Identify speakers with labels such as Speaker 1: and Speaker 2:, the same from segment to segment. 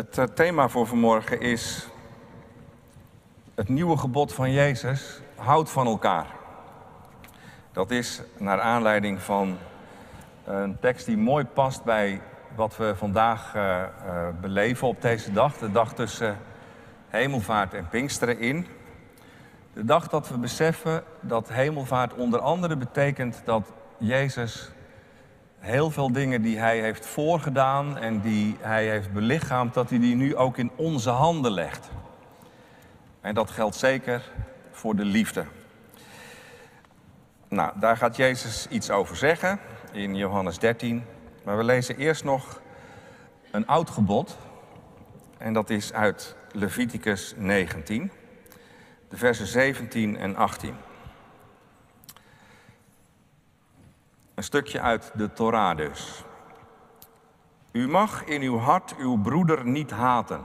Speaker 1: Het eh, thema voor vanmorgen is het nieuwe gebod van Jezus, houd van elkaar. Dat is naar aanleiding van een tekst die mooi past bij wat we vandaag uh, uh, beleven op deze dag. De dag tussen hemelvaart en Pinksteren in. De dag dat we beseffen dat hemelvaart onder andere betekent dat Jezus heel veel dingen die hij heeft voorgedaan en die hij heeft belichaamd, dat hij die nu ook in onze handen legt. En dat geldt zeker voor de liefde. Nou, daar gaat Jezus iets over zeggen in Johannes 13. Maar we lezen eerst nog een oud gebod. En dat is uit Leviticus 19, de versen 17 en 18. Een stukje uit de Torah dus. U mag in uw hart uw broeder niet haten.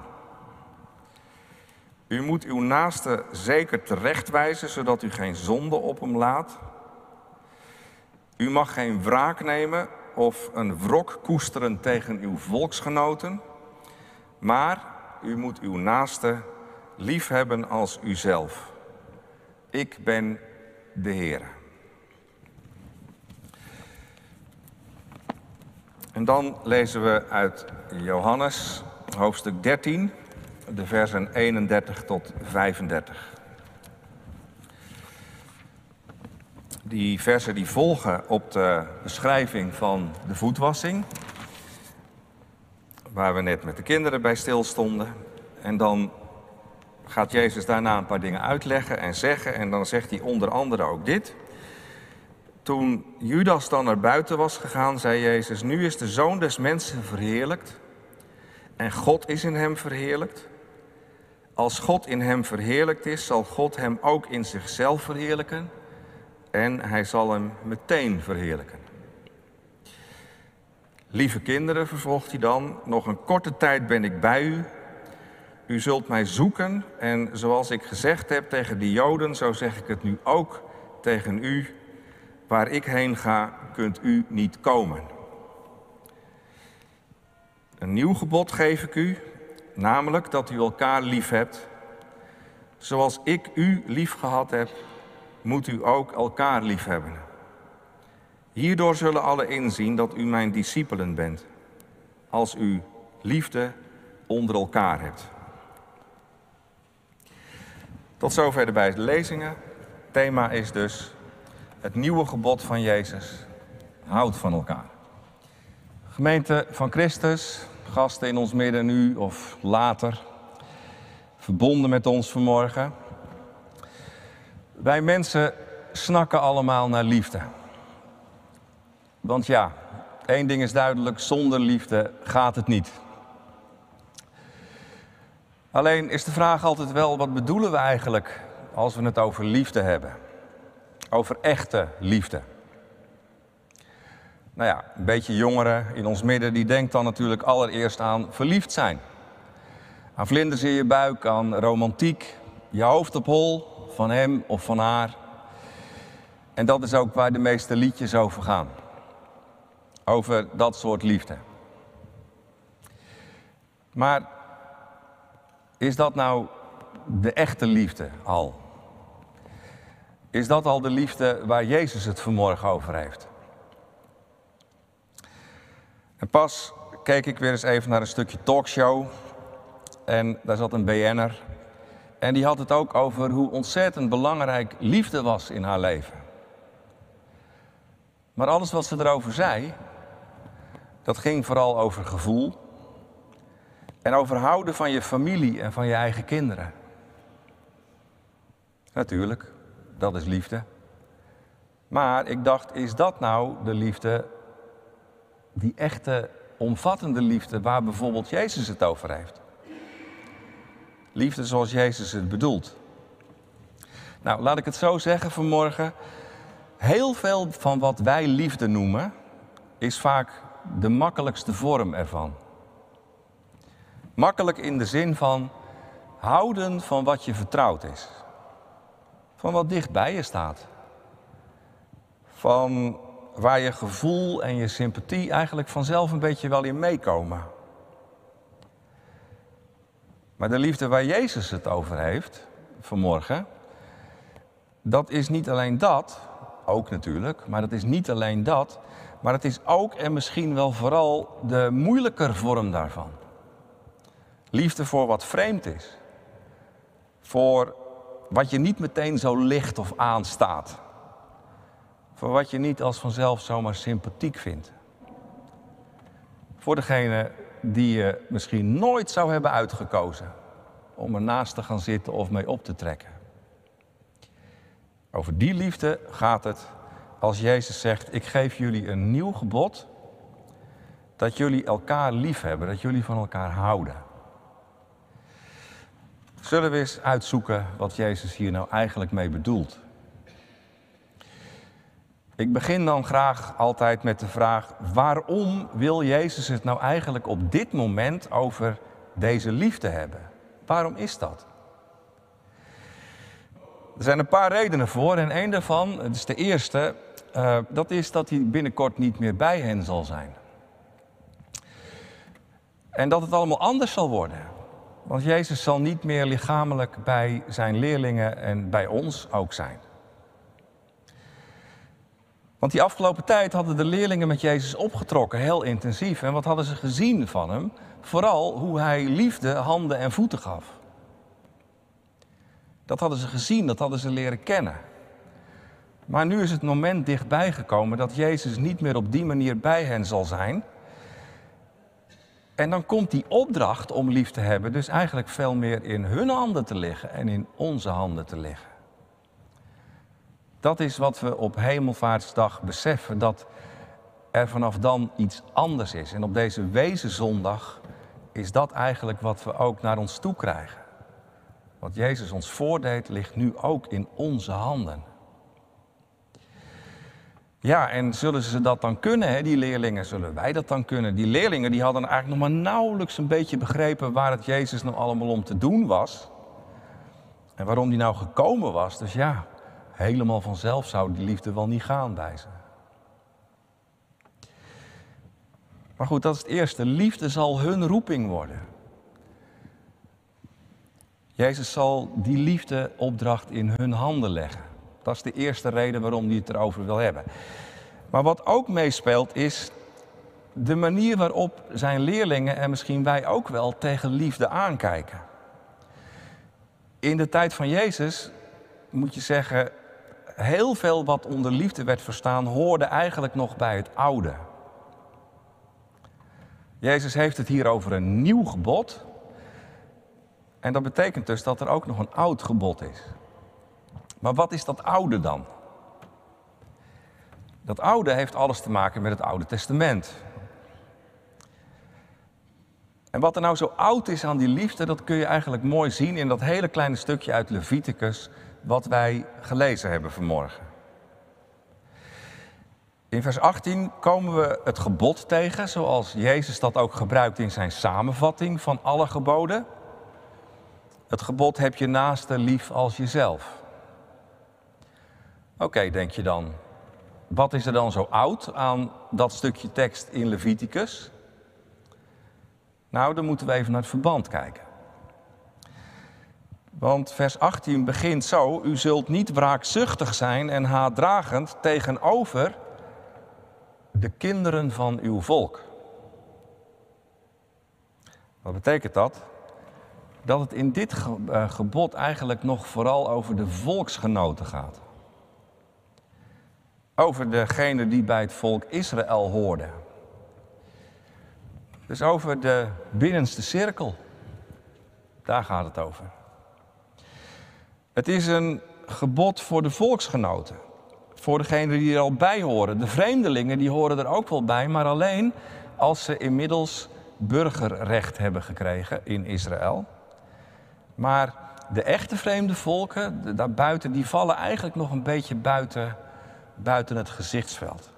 Speaker 1: U moet uw naaste zeker terechtwijzen, zodat u geen zonde op hem laat. U mag geen wraak nemen of een wrok koesteren tegen uw volksgenoten, maar u moet uw naaste liefhebben als uzelf. Ik ben de Heer. En dan lezen we uit Johannes hoofdstuk 13, de versen 31 tot 35. Die versen die volgen op de beschrijving van de voetwassing, waar we net met de kinderen bij stilstonden. En dan gaat Jezus daarna een paar dingen uitleggen en zeggen. En dan zegt hij onder andere ook dit. Toen Judas dan naar buiten was gegaan, zei Jezus: Nu is de zoon des mensen verheerlijkt en God is in hem verheerlijkt. Als God in hem verheerlijkt is, zal God hem ook in zichzelf verheerlijken en hij zal hem meteen verheerlijken. Lieve kinderen, vervolgt hij dan, nog een korte tijd ben ik bij u. U zult mij zoeken en zoals ik gezegd heb tegen de Joden, zo zeg ik het nu ook tegen u. Waar ik heen ga, kunt u niet komen. Een nieuw gebod geef ik u, namelijk dat u elkaar lief hebt. Zoals ik u lief gehad heb, moet u ook elkaar lief hebben. Hierdoor zullen alle inzien dat u mijn discipelen bent, als u liefde onder elkaar hebt. Tot zover de beide lezingen. Thema is dus het nieuwe gebod van Jezus. Houd van elkaar. Gemeente van Christus, gasten in ons midden nu of later, verbonden met ons vanmorgen. Wij mensen snakken allemaal naar liefde. Want ja, één ding is duidelijk, zonder liefde gaat het niet. Alleen is de vraag altijd wel, wat bedoelen we eigenlijk als we het over liefde hebben? Over echte liefde. Nou ja, een beetje jongeren in ons midden, die denkt dan natuurlijk allereerst aan verliefd zijn. Aan vlinders in je buik, aan romantiek, je hoofd op hol van hem of van haar. En dat is ook waar de meeste liedjes over gaan. Over dat soort liefde. Maar is dat nou de echte liefde al? Is dat al de liefde waar Jezus het vanmorgen over heeft? En pas keek ik weer eens even naar een stukje talkshow. En daar zat een BN'er. En die had het ook over hoe ontzettend belangrijk liefde was in haar leven. Maar alles wat ze erover zei, dat ging vooral over gevoel. En over houden van je familie en van je eigen kinderen. Natuurlijk, dat is liefde. Maar ik dacht, is dat nou de liefde, die echte omvattende liefde waar bijvoorbeeld Jezus het over heeft? Liefde zoals Jezus het bedoelt. Nou, laat ik het zo zeggen vanmorgen. Heel veel van wat wij liefde noemen, is vaak de makkelijkste vorm ervan. Makkelijk in de zin van houden van wat je vertrouwd is. Van wat dicht bij je staat. Van waar je gevoel en je sympathie eigenlijk vanzelf een beetje wel in meekomen. Maar de liefde waar Jezus het over heeft vanmorgen, dat is niet alleen dat, ook natuurlijk, maar dat is niet alleen dat, maar het is ook en misschien wel vooral de moeilijker vorm daarvan. Liefde voor wat vreemd is. Voor wat je niet meteen zo licht of aanstaat. Voor wat je niet als vanzelf zomaar sympathiek vindt. Voor degene die je misschien nooit zou hebben uitgekozen om ernaast te gaan zitten of mee op te trekken. Over die liefde gaat het als Jezus zegt: Ik geef jullie een nieuw gebod. Dat jullie elkaar lief hebben, dat jullie van elkaar houden. Zullen we eens uitzoeken wat Jezus hier nou eigenlijk mee bedoelt? Ik begin dan graag altijd met de vraag: waarom wil Jezus het nou eigenlijk op dit moment over deze liefde hebben? Waarom is dat? Er zijn een paar redenen voor en een daarvan, het is de eerste, uh, dat is dat hij binnenkort niet meer bij hen zal zijn. En dat het allemaal anders zal worden. Want Jezus zal niet meer lichamelijk bij zijn leerlingen en bij ons ook zijn. Want die afgelopen tijd hadden de leerlingen met Jezus opgetrokken, heel intensief. En wat hadden ze gezien van hem? Vooral hoe hij liefde, handen en voeten gaf. Dat hadden ze gezien, dat hadden ze leren kennen. Maar nu is het moment dichtbij gekomen dat Jezus niet meer op die manier bij hen zal zijn. En dan komt die opdracht om lief te hebben dus eigenlijk veel meer in hun handen te liggen en in onze handen te liggen. Dat is wat we op Hemelvaartsdag beseffen, dat er vanaf dan iets anders is. En op deze Wezenzondag is dat eigenlijk wat we ook naar ons toe krijgen. Wat Jezus ons voordeed, ligt nu ook in onze handen. Ja, en zullen ze dat dan kunnen, hè, die leerlingen? Zullen wij dat dan kunnen? Die leerlingen die hadden eigenlijk nog maar nauwelijks een beetje begrepen waar het Jezus nou allemaal om te doen was. En waarom die nou gekomen was. Dus ja, helemaal vanzelf zou die liefde wel niet gaan bij ze. Maar goed, dat is het eerste. Liefde zal hun roeping worden. Jezus zal die liefdeopdracht in hun handen leggen. Dat is de eerste reden waarom hij het erover wil hebben. Maar wat ook meespeelt is de manier waarop zijn leerlingen en misschien wij ook wel tegen liefde aankijken. In de tijd van Jezus moet je zeggen, heel veel wat onder liefde werd verstaan hoorde eigenlijk nog bij het oude. Jezus heeft het hier over een nieuw gebod. En dat betekent dus dat er ook nog een oud gebod is. Maar wat is dat oude dan? Dat oude heeft alles te maken met het Oude Testament. En wat er nou zo oud is aan die liefde, dat kun je eigenlijk mooi zien in dat hele kleine stukje uit Leviticus wat wij gelezen hebben vanmorgen. In vers 18 komen we het gebod tegen, zoals Jezus dat ook gebruikt in zijn samenvatting van alle geboden. Het gebod heb je naaste lief als jezelf. Oké, denk je dan. Wat is er dan zo oud aan dat stukje tekst in Leviticus? Nou, dan moeten we even naar het verband kijken. Want vers 18 begint zo: U zult niet wraakzuchtig zijn en haatdragend tegenover de kinderen van uw volk. Wat betekent dat? Dat het in dit eh, gebod eigenlijk nog vooral over de volksgenoten gaat. Over degene die bij het volk Israël hoorden. Dus over de binnenste cirkel. Daar gaat het over. Het is een gebod voor de volksgenoten. Voor degenen die er al bij horen. De vreemdelingen die horen er ook wel bij, maar alleen als ze inmiddels burgerrecht hebben gekregen in Israël. Maar de echte vreemde volken daarbuiten, die vallen eigenlijk nog een beetje buiten, buiten het gezichtsveld.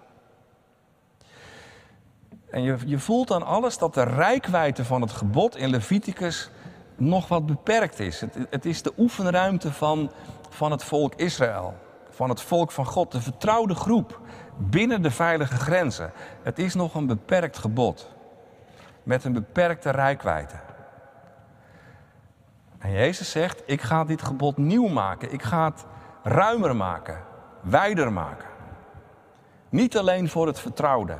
Speaker 1: En je, je voelt aan alles dat de rijkwijde van het gebod in Leviticus nog wat beperkt is. Het, het is de oefenruimte van, van het volk Israël, van het volk van God, de vertrouwde groep binnen de veilige grenzen. Het is nog een beperkt gebod met een beperkte rijkwijde. En Jezus zegt, ik ga dit gebod nieuw maken. Ik ga het ruimer maken, wijder maken. Niet alleen voor het vertrouwde,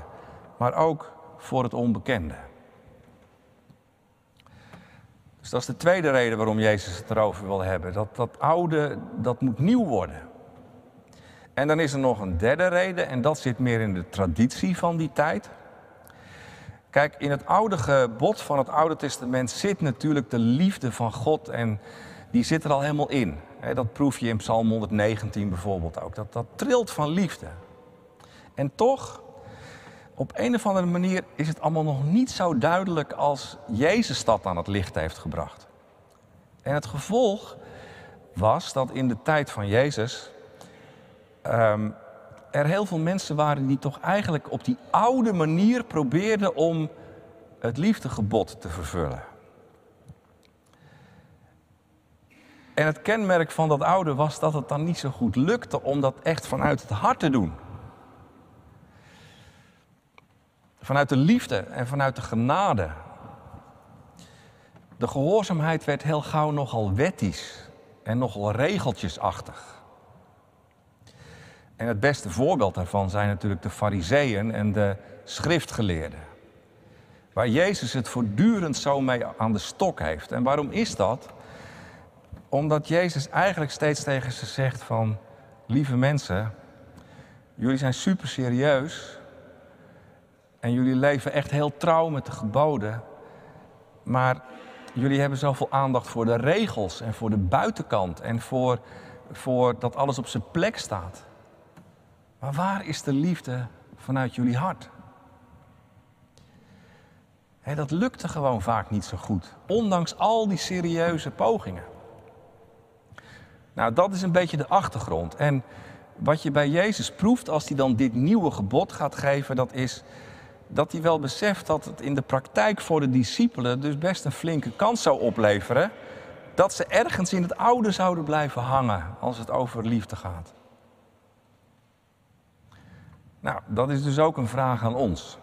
Speaker 1: maar ook voor het onbekende. Dus dat is de tweede reden waarom Jezus het erover wil hebben. Dat, dat oude, dat moet nieuw worden. En dan is er nog een derde reden, en dat zit meer in de traditie van die tijd. Kijk, in het oude gebod van het Oude Testament zit natuurlijk de liefde van God en die zit er al helemaal in. Dat proef je in Psalm 119 bijvoorbeeld ook. Dat, dat trilt van liefde. En toch, op een of andere manier is het allemaal nog niet zo duidelijk als Jezus dat aan het licht heeft gebracht. En het gevolg was dat in de tijd van Jezus um, er heel veel mensen waren die toch eigenlijk op die oude manier probeerden om het liefdegebod te vervullen. En het kenmerk van dat oude was dat het dan niet zo goed lukte om dat echt vanuit het hart te doen. Vanuit de liefde en vanuit de genade. De gehoorzaamheid werd heel gauw nogal wettisch en nogal regeltjesachtig. En het beste voorbeeld daarvan zijn natuurlijk de fariseeën en de schriftgeleerden. Waar Jezus het voortdurend zo mee aan de stok heeft. En waarom is dat? Omdat Jezus eigenlijk steeds tegen ze zegt van... Lieve mensen, jullie zijn super serieus. En jullie leven echt heel trouw met de geboden. Maar jullie hebben zoveel aandacht voor de regels en voor de buitenkant. En voor, voor dat alles op zijn plek staat. Maar waar is de liefde vanuit jullie hart? dat lukte gewoon vaak niet zo goed, ondanks al die serieuze pogingen. Nou, dat is een beetje de achtergrond. En wat je bij Jezus proeft als hij dan dit nieuwe gebod gaat geven, dat is dat hij wel beseft dat het in de praktijk voor de discipelen dus best een flinke kans zou opleveren dat ze ergens in het oude zouden blijven hangen als het over liefde gaat. Nou, dat is dus ook een vraag aan ons.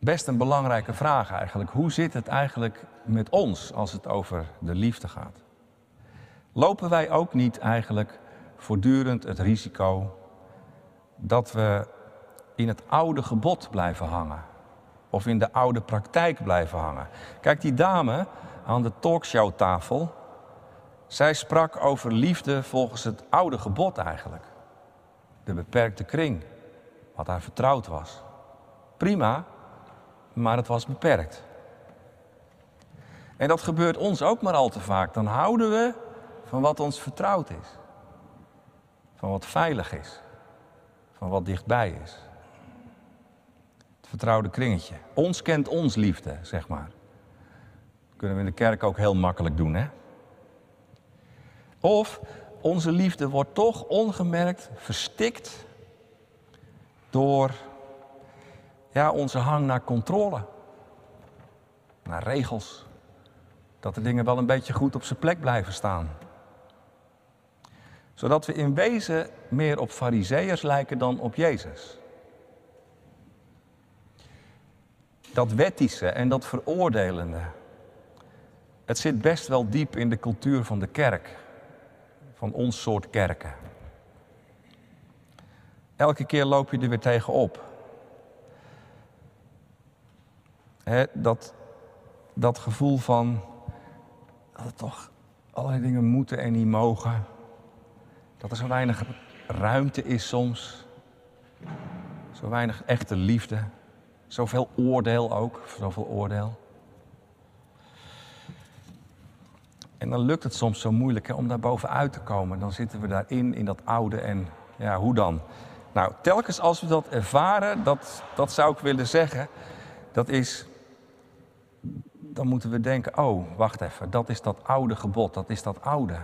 Speaker 1: Best een belangrijke vraag eigenlijk. Hoe zit het eigenlijk met ons als het over de liefde gaat? Lopen wij ook niet eigenlijk voortdurend het risico dat we in het oude gebod blijven hangen? Of in de oude praktijk blijven hangen? Kijk, die dame aan de talkshowtafel, zij sprak over liefde volgens het oude gebod eigenlijk de beperkte kring, wat haar vertrouwd was. Prima, maar het was beperkt. En dat gebeurt ons ook maar al te vaak. Dan houden we van wat ons vertrouwd is. Van wat veilig is. Van wat dichtbij is. Het vertrouwde kringetje. Ons kent ons liefde, zeg maar. Dat kunnen we in de kerk ook heel makkelijk doen, hè? Of onze liefde wordt toch ongemerkt verstikt door ja, onze hang naar controle, naar regels. Dat de dingen wel een beetje goed op zijn plek blijven staan. Zodat we in wezen meer op fariseërs lijken dan op Jezus. Dat wettische en dat veroordelende, het zit best wel diep in de cultuur van de kerk van ons soort kerken. Elke keer loop je er weer tegenop. Dat, dat gevoel van dat er toch allerlei dingen moeten en niet mogen. Dat er zo weinig ruimte is soms. Zo weinig echte liefde. Zoveel oordeel ook, zoveel oordeel. En dan lukt het soms zo moeilijk om daar bovenuit te komen. Dan zitten we daarin, in dat oude en ja, hoe dan? Nou, telkens als we dat ervaren, dat, dat zou ik willen zeggen, dat is, dan moeten we denken, oh, wacht even, dat is dat oude gebod, dat is dat oude.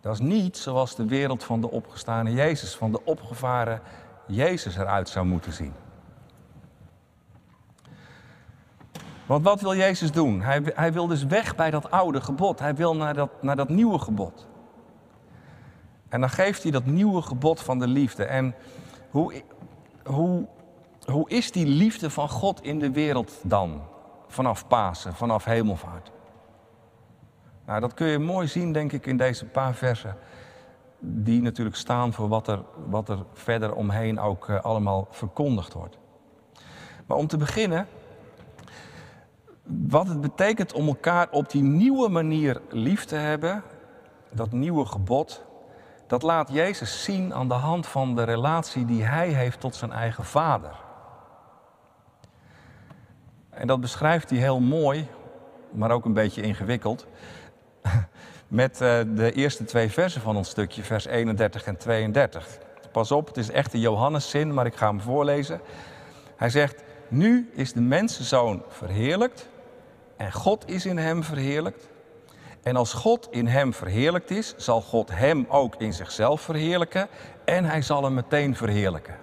Speaker 1: Dat is niet zoals de wereld van de opgestane Jezus, van de opgevaren Jezus eruit zou moeten zien. Want wat wil Jezus doen? Hij, hij wil dus weg bij dat oude gebod. Hij wil naar dat, naar dat nieuwe gebod. En dan geeft hij dat nieuwe gebod van de liefde. En hoe, hoe, hoe is die liefde van God in de wereld dan? Vanaf Pasen, vanaf Hemelvaart. Nou, dat kun je mooi zien, denk ik, in deze paar versen. Die natuurlijk staan voor wat er, wat er verder omheen ook uh, allemaal verkondigd wordt. Maar om te beginnen, wat het betekent om elkaar op die nieuwe manier lief te hebben, dat nieuwe gebod, dat laat Jezus zien aan de hand van de relatie die hij heeft tot zijn eigen vader. En dat beschrijft hij heel mooi, maar ook een beetje ingewikkeld, met eh, de eerste twee versen van ons stukje, vers 31 en 32. Pas op, het is echt een Johanneszin, maar ik ga hem voorlezen. Hij zegt, nu is de mensenzoon verheerlijkt en God is in hem verheerlijkt. En als God in hem verheerlijkt is, zal God hem ook in zichzelf verheerlijken en hij zal hem meteen verheerlijken.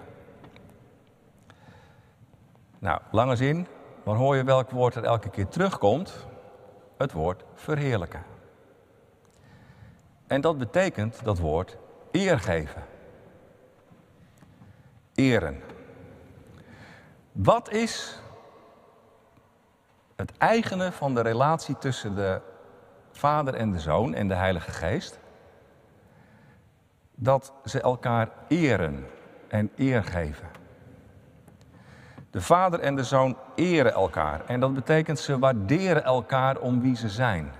Speaker 1: Nou, lange zin, maar hoor je welk woord er elke keer terugkomt? Het woord verheerlijken. En dat betekent dat woord eer geven. Eren. Wat is het eigene van de relatie tussen de Vader en de Zoon en de Heilige Geest? Dat ze elkaar eren en eer geven. De Vader en de Zoon eren elkaar en dat betekent ze waarderen elkaar om wie ze zijn.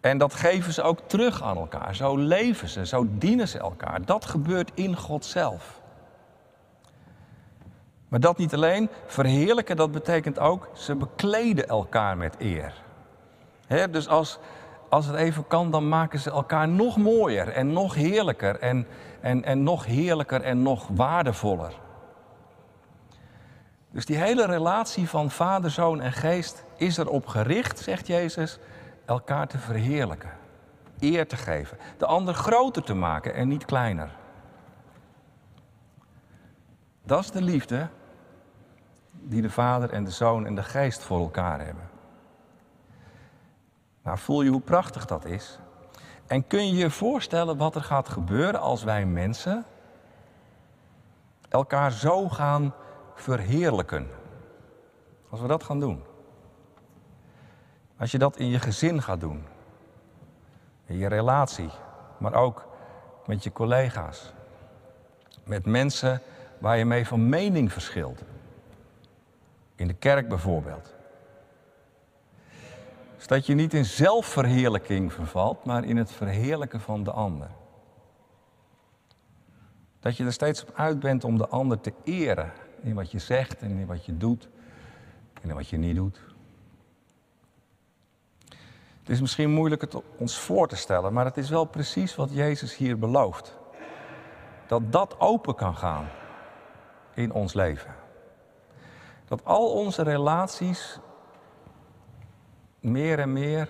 Speaker 1: En dat geven ze ook terug aan elkaar. Zo leven ze, zo dienen ze elkaar. Dat gebeurt in God zelf. Maar dat niet alleen, verheerlijken, dat betekent ook, ze bekleden elkaar met eer. dus als, als het even kan, dan maken ze elkaar nog mooier en nog heerlijker en, en, en nog heerlijker en nog waardevoller. Dus die hele relatie van Vader, Zoon en Geest is erop gericht, zegt Jezus, elkaar te verheerlijken, eer te geven, de ander groter te maken en niet kleiner. Dat is de liefde die de Vader en de Zoon en de Geest voor elkaar hebben. Nou, voel je hoe prachtig dat is? En kun je je voorstellen wat er gaat gebeuren als wij mensen elkaar zo gaan verheerlijken? Als we dat gaan doen. Als je dat in je gezin gaat doen, in je relatie, maar ook met je collega's, met mensen waar je mee van mening verschilt. In de kerk bijvoorbeeld. Dus dat je niet in zelfverheerlijking vervalt, maar in het verheerlijken van de ander. Dat je er steeds op uit bent om de ander te eren in wat je zegt en in wat je doet en in wat je niet doet. Het is misschien moeilijk het ons voor te stellen, maar het is wel precies wat Jezus hier belooft. Dat dat open kan gaan in ons leven. Dat al onze relaties meer en meer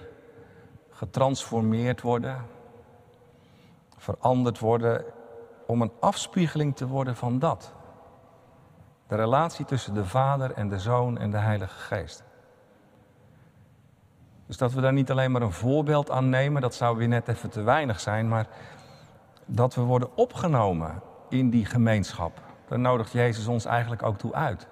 Speaker 1: getransformeerd worden, veranderd worden om een afspiegeling te worden van dat. De relatie tussen de Vader en de Zoon en de Heilige Geest. Dus dat we daar niet alleen maar een voorbeeld aan nemen, dat zou weer net even te weinig zijn, maar dat we worden opgenomen in die gemeenschap. Daar nodigt Jezus ons eigenlijk ook toe uit.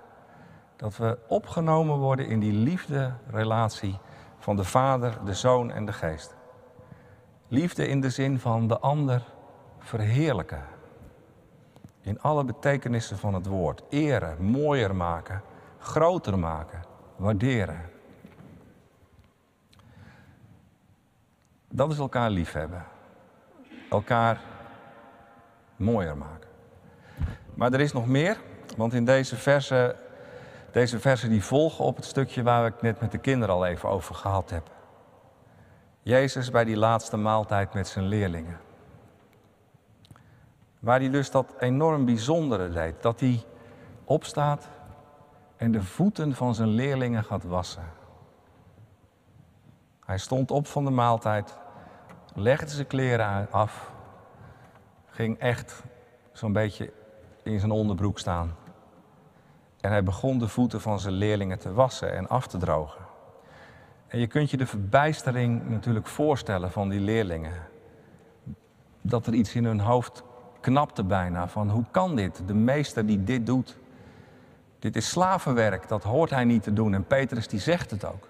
Speaker 1: Dat we opgenomen worden in die liefde-relatie van de Vader, de Zoon en de Geest. Liefde in de zin van de ander verheerlijken. In alle betekenissen van het woord. Eren, mooier maken, groter maken, waarderen. Dat is elkaar liefhebben. Elkaar mooier maken. Maar er is nog meer, want in deze versen, deze versen die volgen op het stukje waar ik net met de kinderen al even over gehad heb. Jezus bij die laatste maaltijd met zijn leerlingen. Waar hij dus dat enorm bijzondere deed. Dat hij opstaat en de voeten van zijn leerlingen gaat wassen. Hij stond op van de maaltijd legde zijn kleren af, ging echt zo'n beetje in zijn onderbroek staan. En hij begon de voeten van zijn leerlingen te wassen en af te drogen. En je kunt je de verbijstering natuurlijk voorstellen van die leerlingen. Dat er iets in hun hoofd knapte bijna van hoe kan dit? De meester die dit doet. Dit is slavenwerk, dat hoort hij niet te doen. En Petrus die zegt het ook.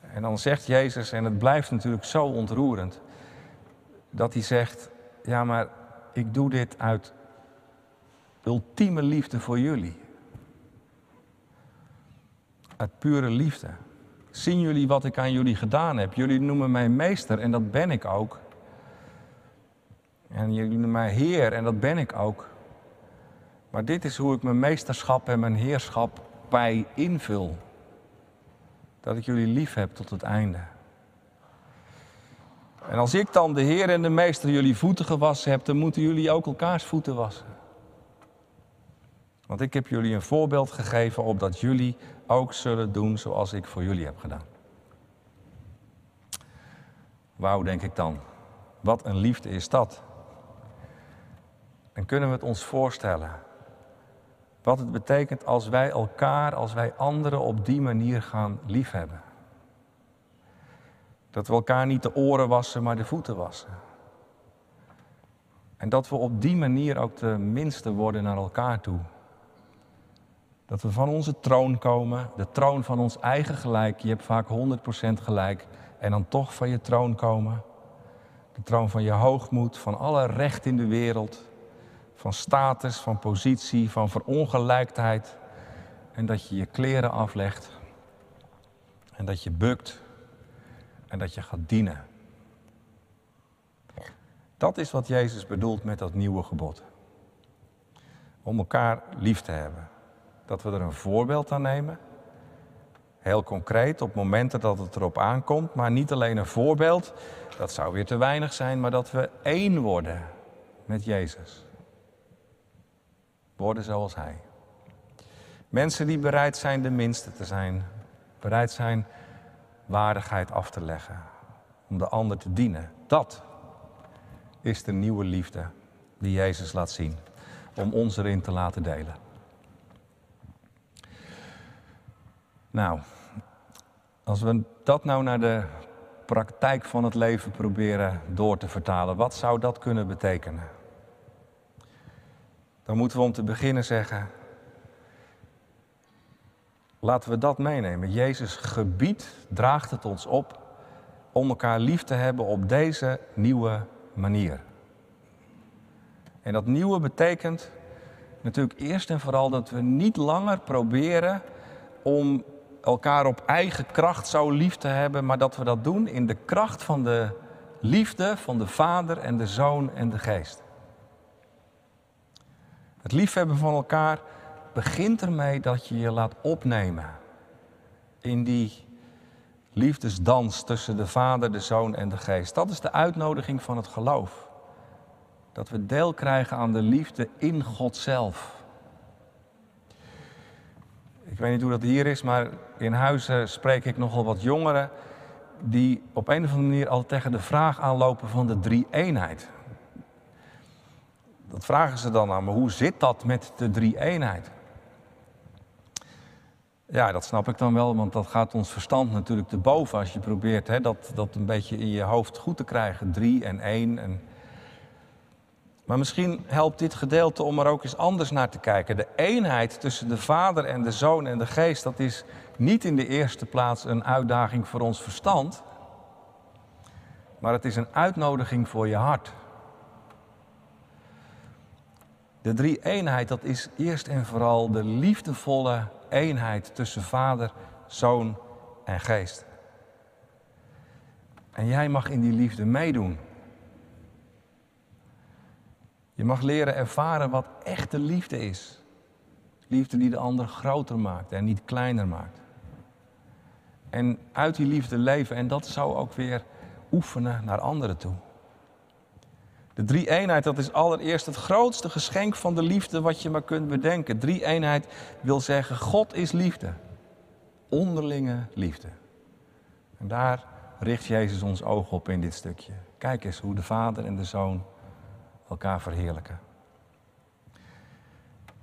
Speaker 1: En dan zegt Jezus, en het blijft natuurlijk zo ontroerend, dat hij zegt, ja maar ik doe dit uit ultieme liefde voor jullie. Uit pure liefde. Zien jullie wat ik aan jullie gedaan heb? Jullie noemen mij meester en dat ben ik ook. En jullie noemen heer en dat ben ik ook. Maar dit is hoe ik mijn meesterschap en mijn heerschap bij invul. Dat ik jullie lief heb tot het einde. En als ik dan de Heer en de Meester jullie voeten gewassen heb, dan moeten jullie ook elkaars voeten wassen. Want ik heb jullie een voorbeeld gegeven opdat jullie ook zullen doen zoals ik voor jullie heb gedaan. Wauw, denk ik dan. Wat een liefde is dat. En kunnen we het ons voorstellen? Wat het betekent als wij elkaar, als wij anderen op die manier gaan liefhebben. Dat we elkaar niet de oren wassen, maar de voeten wassen. En dat we op die manier ook de minste worden naar elkaar toe. Dat we van onze troon komen, de troon van ons eigen gelijk. Je hebt vaak 100% gelijk. En dan toch van je troon komen. De troon van je hoogmoed, van alle recht in de wereld. Van status, van positie, van verongelijkheid. En dat je je kleren aflegt. En dat je bukt. En dat je gaat dienen. Dat is wat Jezus bedoelt met dat nieuwe gebod. Om elkaar lief te hebben dat we er een voorbeeld aan nemen. Heel concreet, op momenten dat het erop aankomt, maar niet alleen een voorbeeld, dat zou weer te weinig zijn, maar dat we één worden met Jezus. Worden zoals Hij. Mensen die bereid zijn de minste te zijn, bereid zijn waardigheid af te leggen, om de ander te dienen. Dat is de nieuwe liefde die Jezus laat zien, om ons erin te laten delen. Nou, als we dat nou naar de praktijk van het leven proberen door te vertalen, wat zou dat kunnen betekenen? Dan moeten we om te beginnen zeggen, laten we dat meenemen. Jezus gebied draagt het ons op om elkaar lief te hebben op deze nieuwe manier. En dat nieuwe betekent natuurlijk eerst en vooral dat we niet langer proberen om elkaar op eigen kracht zo lief te hebben, maar dat we dat doen in de kracht van de liefde van de Vader en de Zoon en de Geest. Het liefhebben van elkaar begint ermee dat je je laat opnemen in die liefdesdans tussen de Vader, de Zoon en de Geest. Dat is de uitnodiging van het geloof. Dat we deel krijgen aan de liefde in God zelf. Ik weet niet hoe dat hier is, maar in huizen spreek ik nogal wat jongeren die op een of andere manier al tegen de vraag aanlopen van de drie-eenheid. Dat vragen ze dan aan me, hoe zit dat met de drie-eenheid? Ja, dat snap ik dan wel, want dat gaat ons verstand natuurlijk te boven als je probeert hè, dat, dat een beetje in je hoofd goed te krijgen. Drie en één. En maar misschien helpt dit gedeelte om er ook eens anders naar te kijken. De eenheid tussen de Vader en de Zoon en de Geest, dat is niet in de eerste plaats een uitdaging voor ons verstand, maar het is een uitnodiging voor je hart. De drie eenheid, dat is eerst en vooral de liefdevolle eenheid tussen Vader, Zoon en Geest. En jij mag in die liefde meedoen. Je mag leren ervaren wat echte liefde is. Liefde die de ander groter maakt en niet kleiner maakt. En uit die liefde leven en dat zou ook weer oefenen naar anderen toe. De drie eenheid, dat is allereerst het grootste geschenk van de liefde wat je maar kunt bedenken. Drie eenheid wil zeggen, God is liefde. Onderlinge liefde. En daar richt Jezus ons oog op in dit stukje. Kijk eens hoe de Vader en de Zoon elkaar verheerlijken.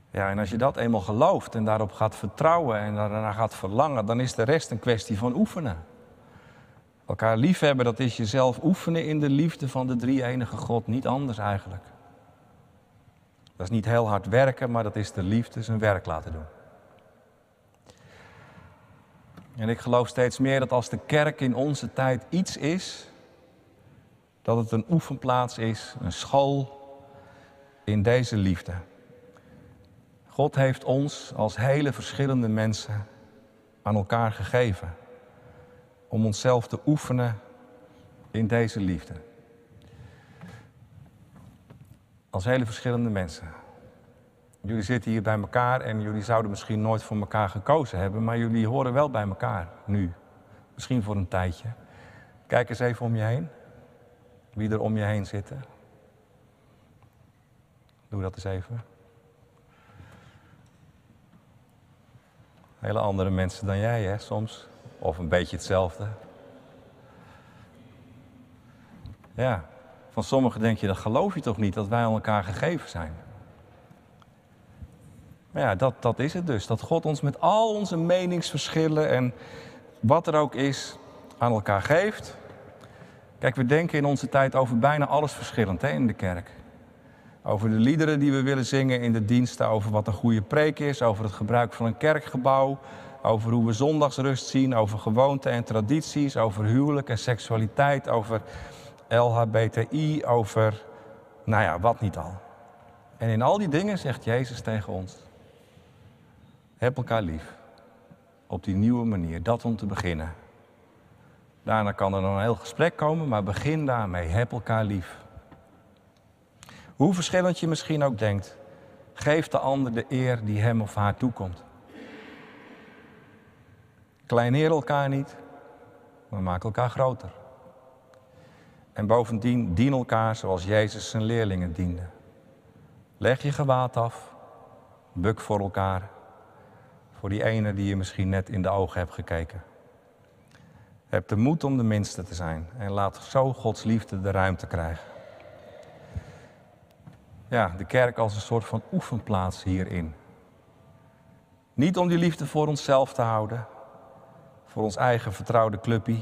Speaker 1: Ja, en als je dat eenmaal gelooft en daarop gaat vertrouwen en daarna gaat verlangen, dan is de rest een kwestie van oefenen. Elkaar liefhebben, dat is jezelf oefenen in de liefde van de drie-enige God, niet anders eigenlijk. Dat is niet heel hard werken, maar dat is de liefde zijn werk laten doen. En ik geloof steeds meer dat als de kerk in onze tijd iets is, dat het een oefenplaats is, een school in deze liefde. God heeft ons als hele verschillende mensen aan elkaar gegeven om onszelf te oefenen in deze liefde. Als hele verschillende mensen. Jullie zitten hier bij elkaar en jullie zouden misschien nooit voor elkaar gekozen hebben, maar jullie horen wel bij elkaar nu. Misschien voor een tijdje. Kijk eens even om je heen. Wie er om je heen zitten. Doe dat eens even. Hele andere mensen dan jij, hè, soms. Of een beetje hetzelfde. Ja, van sommigen denk je, dat geloof je toch niet, dat wij aan elkaar gegeven zijn. Maar ja, dat, dat is het dus. Dat God ons met al onze meningsverschillen en wat er ook is, aan elkaar geeft. Kijk, we denken in onze tijd over bijna alles verschillend hè, in de kerk. Over de liederen die we willen zingen in de diensten, over wat een goede preek is, over het gebruik van een kerkgebouw, over hoe we zondagsrust zien, over gewoonten en tradities, over huwelijk en seksualiteit, over LHBTI, over, nou ja, wat niet al. En in al die dingen zegt Jezus tegen ons, heb elkaar lief. Op die nieuwe manier, dat om te beginnen. Daarna kan er nog een heel gesprek komen, maar begin daarmee, heb elkaar lief. Hoe verschillend je misschien ook denkt, geef de ander de eer die hem of haar toekomt. Kleineer elkaar niet, maar maak elkaar groter. En bovendien dien elkaar zoals Jezus zijn leerlingen diende. Leg je gewaad af, buk voor elkaar, voor die ene die je misschien net in de ogen hebt gekeken. Heb de moed om de minste te zijn en laat zo Gods liefde de ruimte krijgen. Ja, de kerk als een soort van oefenplaats hierin. Niet om die liefde voor onszelf te houden, voor ons eigen vertrouwde clubje,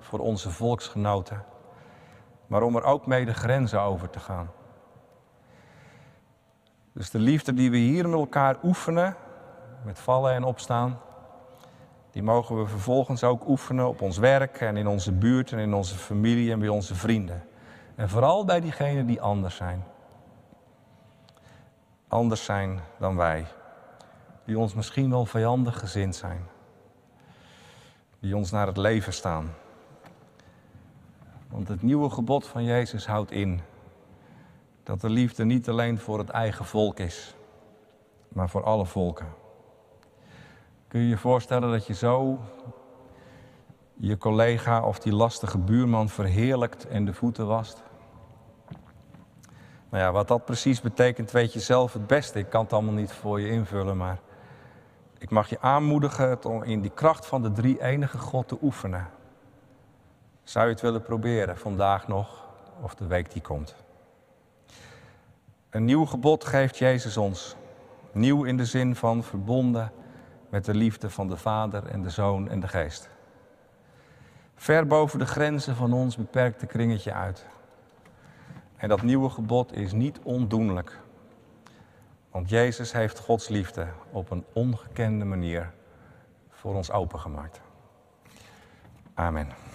Speaker 1: voor onze volksgenoten, maar om er ook mee de grenzen over te gaan. Dus de liefde die we hier met elkaar oefenen, met vallen en opstaan, die mogen we vervolgens ook oefenen op ons werk en in onze buurt en in onze familie en bij onze vrienden. En vooral bij diegenen die anders zijn. Anders zijn dan wij. Die ons misschien wel vijandig gezind zijn. Die ons naar het leven staan. Want het nieuwe gebod van Jezus houdt in dat de liefde niet alleen voor het eigen volk is, maar voor alle volken. Kun je je voorstellen dat je zo je collega of die lastige buurman verheerlijkt en de voeten wast? Nou ja, wat dat precies betekent, weet je zelf het beste. Ik kan het allemaal niet voor je invullen, maar ik mag je aanmoedigen om in die kracht van de drie enige God te oefenen. Zou je het willen proberen vandaag nog of de week die komt? Een nieuw gebod geeft Jezus ons. Nieuw in de zin van verbonden met de liefde van de Vader en de Zoon en de Geest. Ver boven de grenzen van ons beperkte kringetje uit. En dat nieuwe gebod is niet ondoenlijk. Want Jezus heeft Gods liefde op een ongekende manier voor ons opengemaakt. Amen.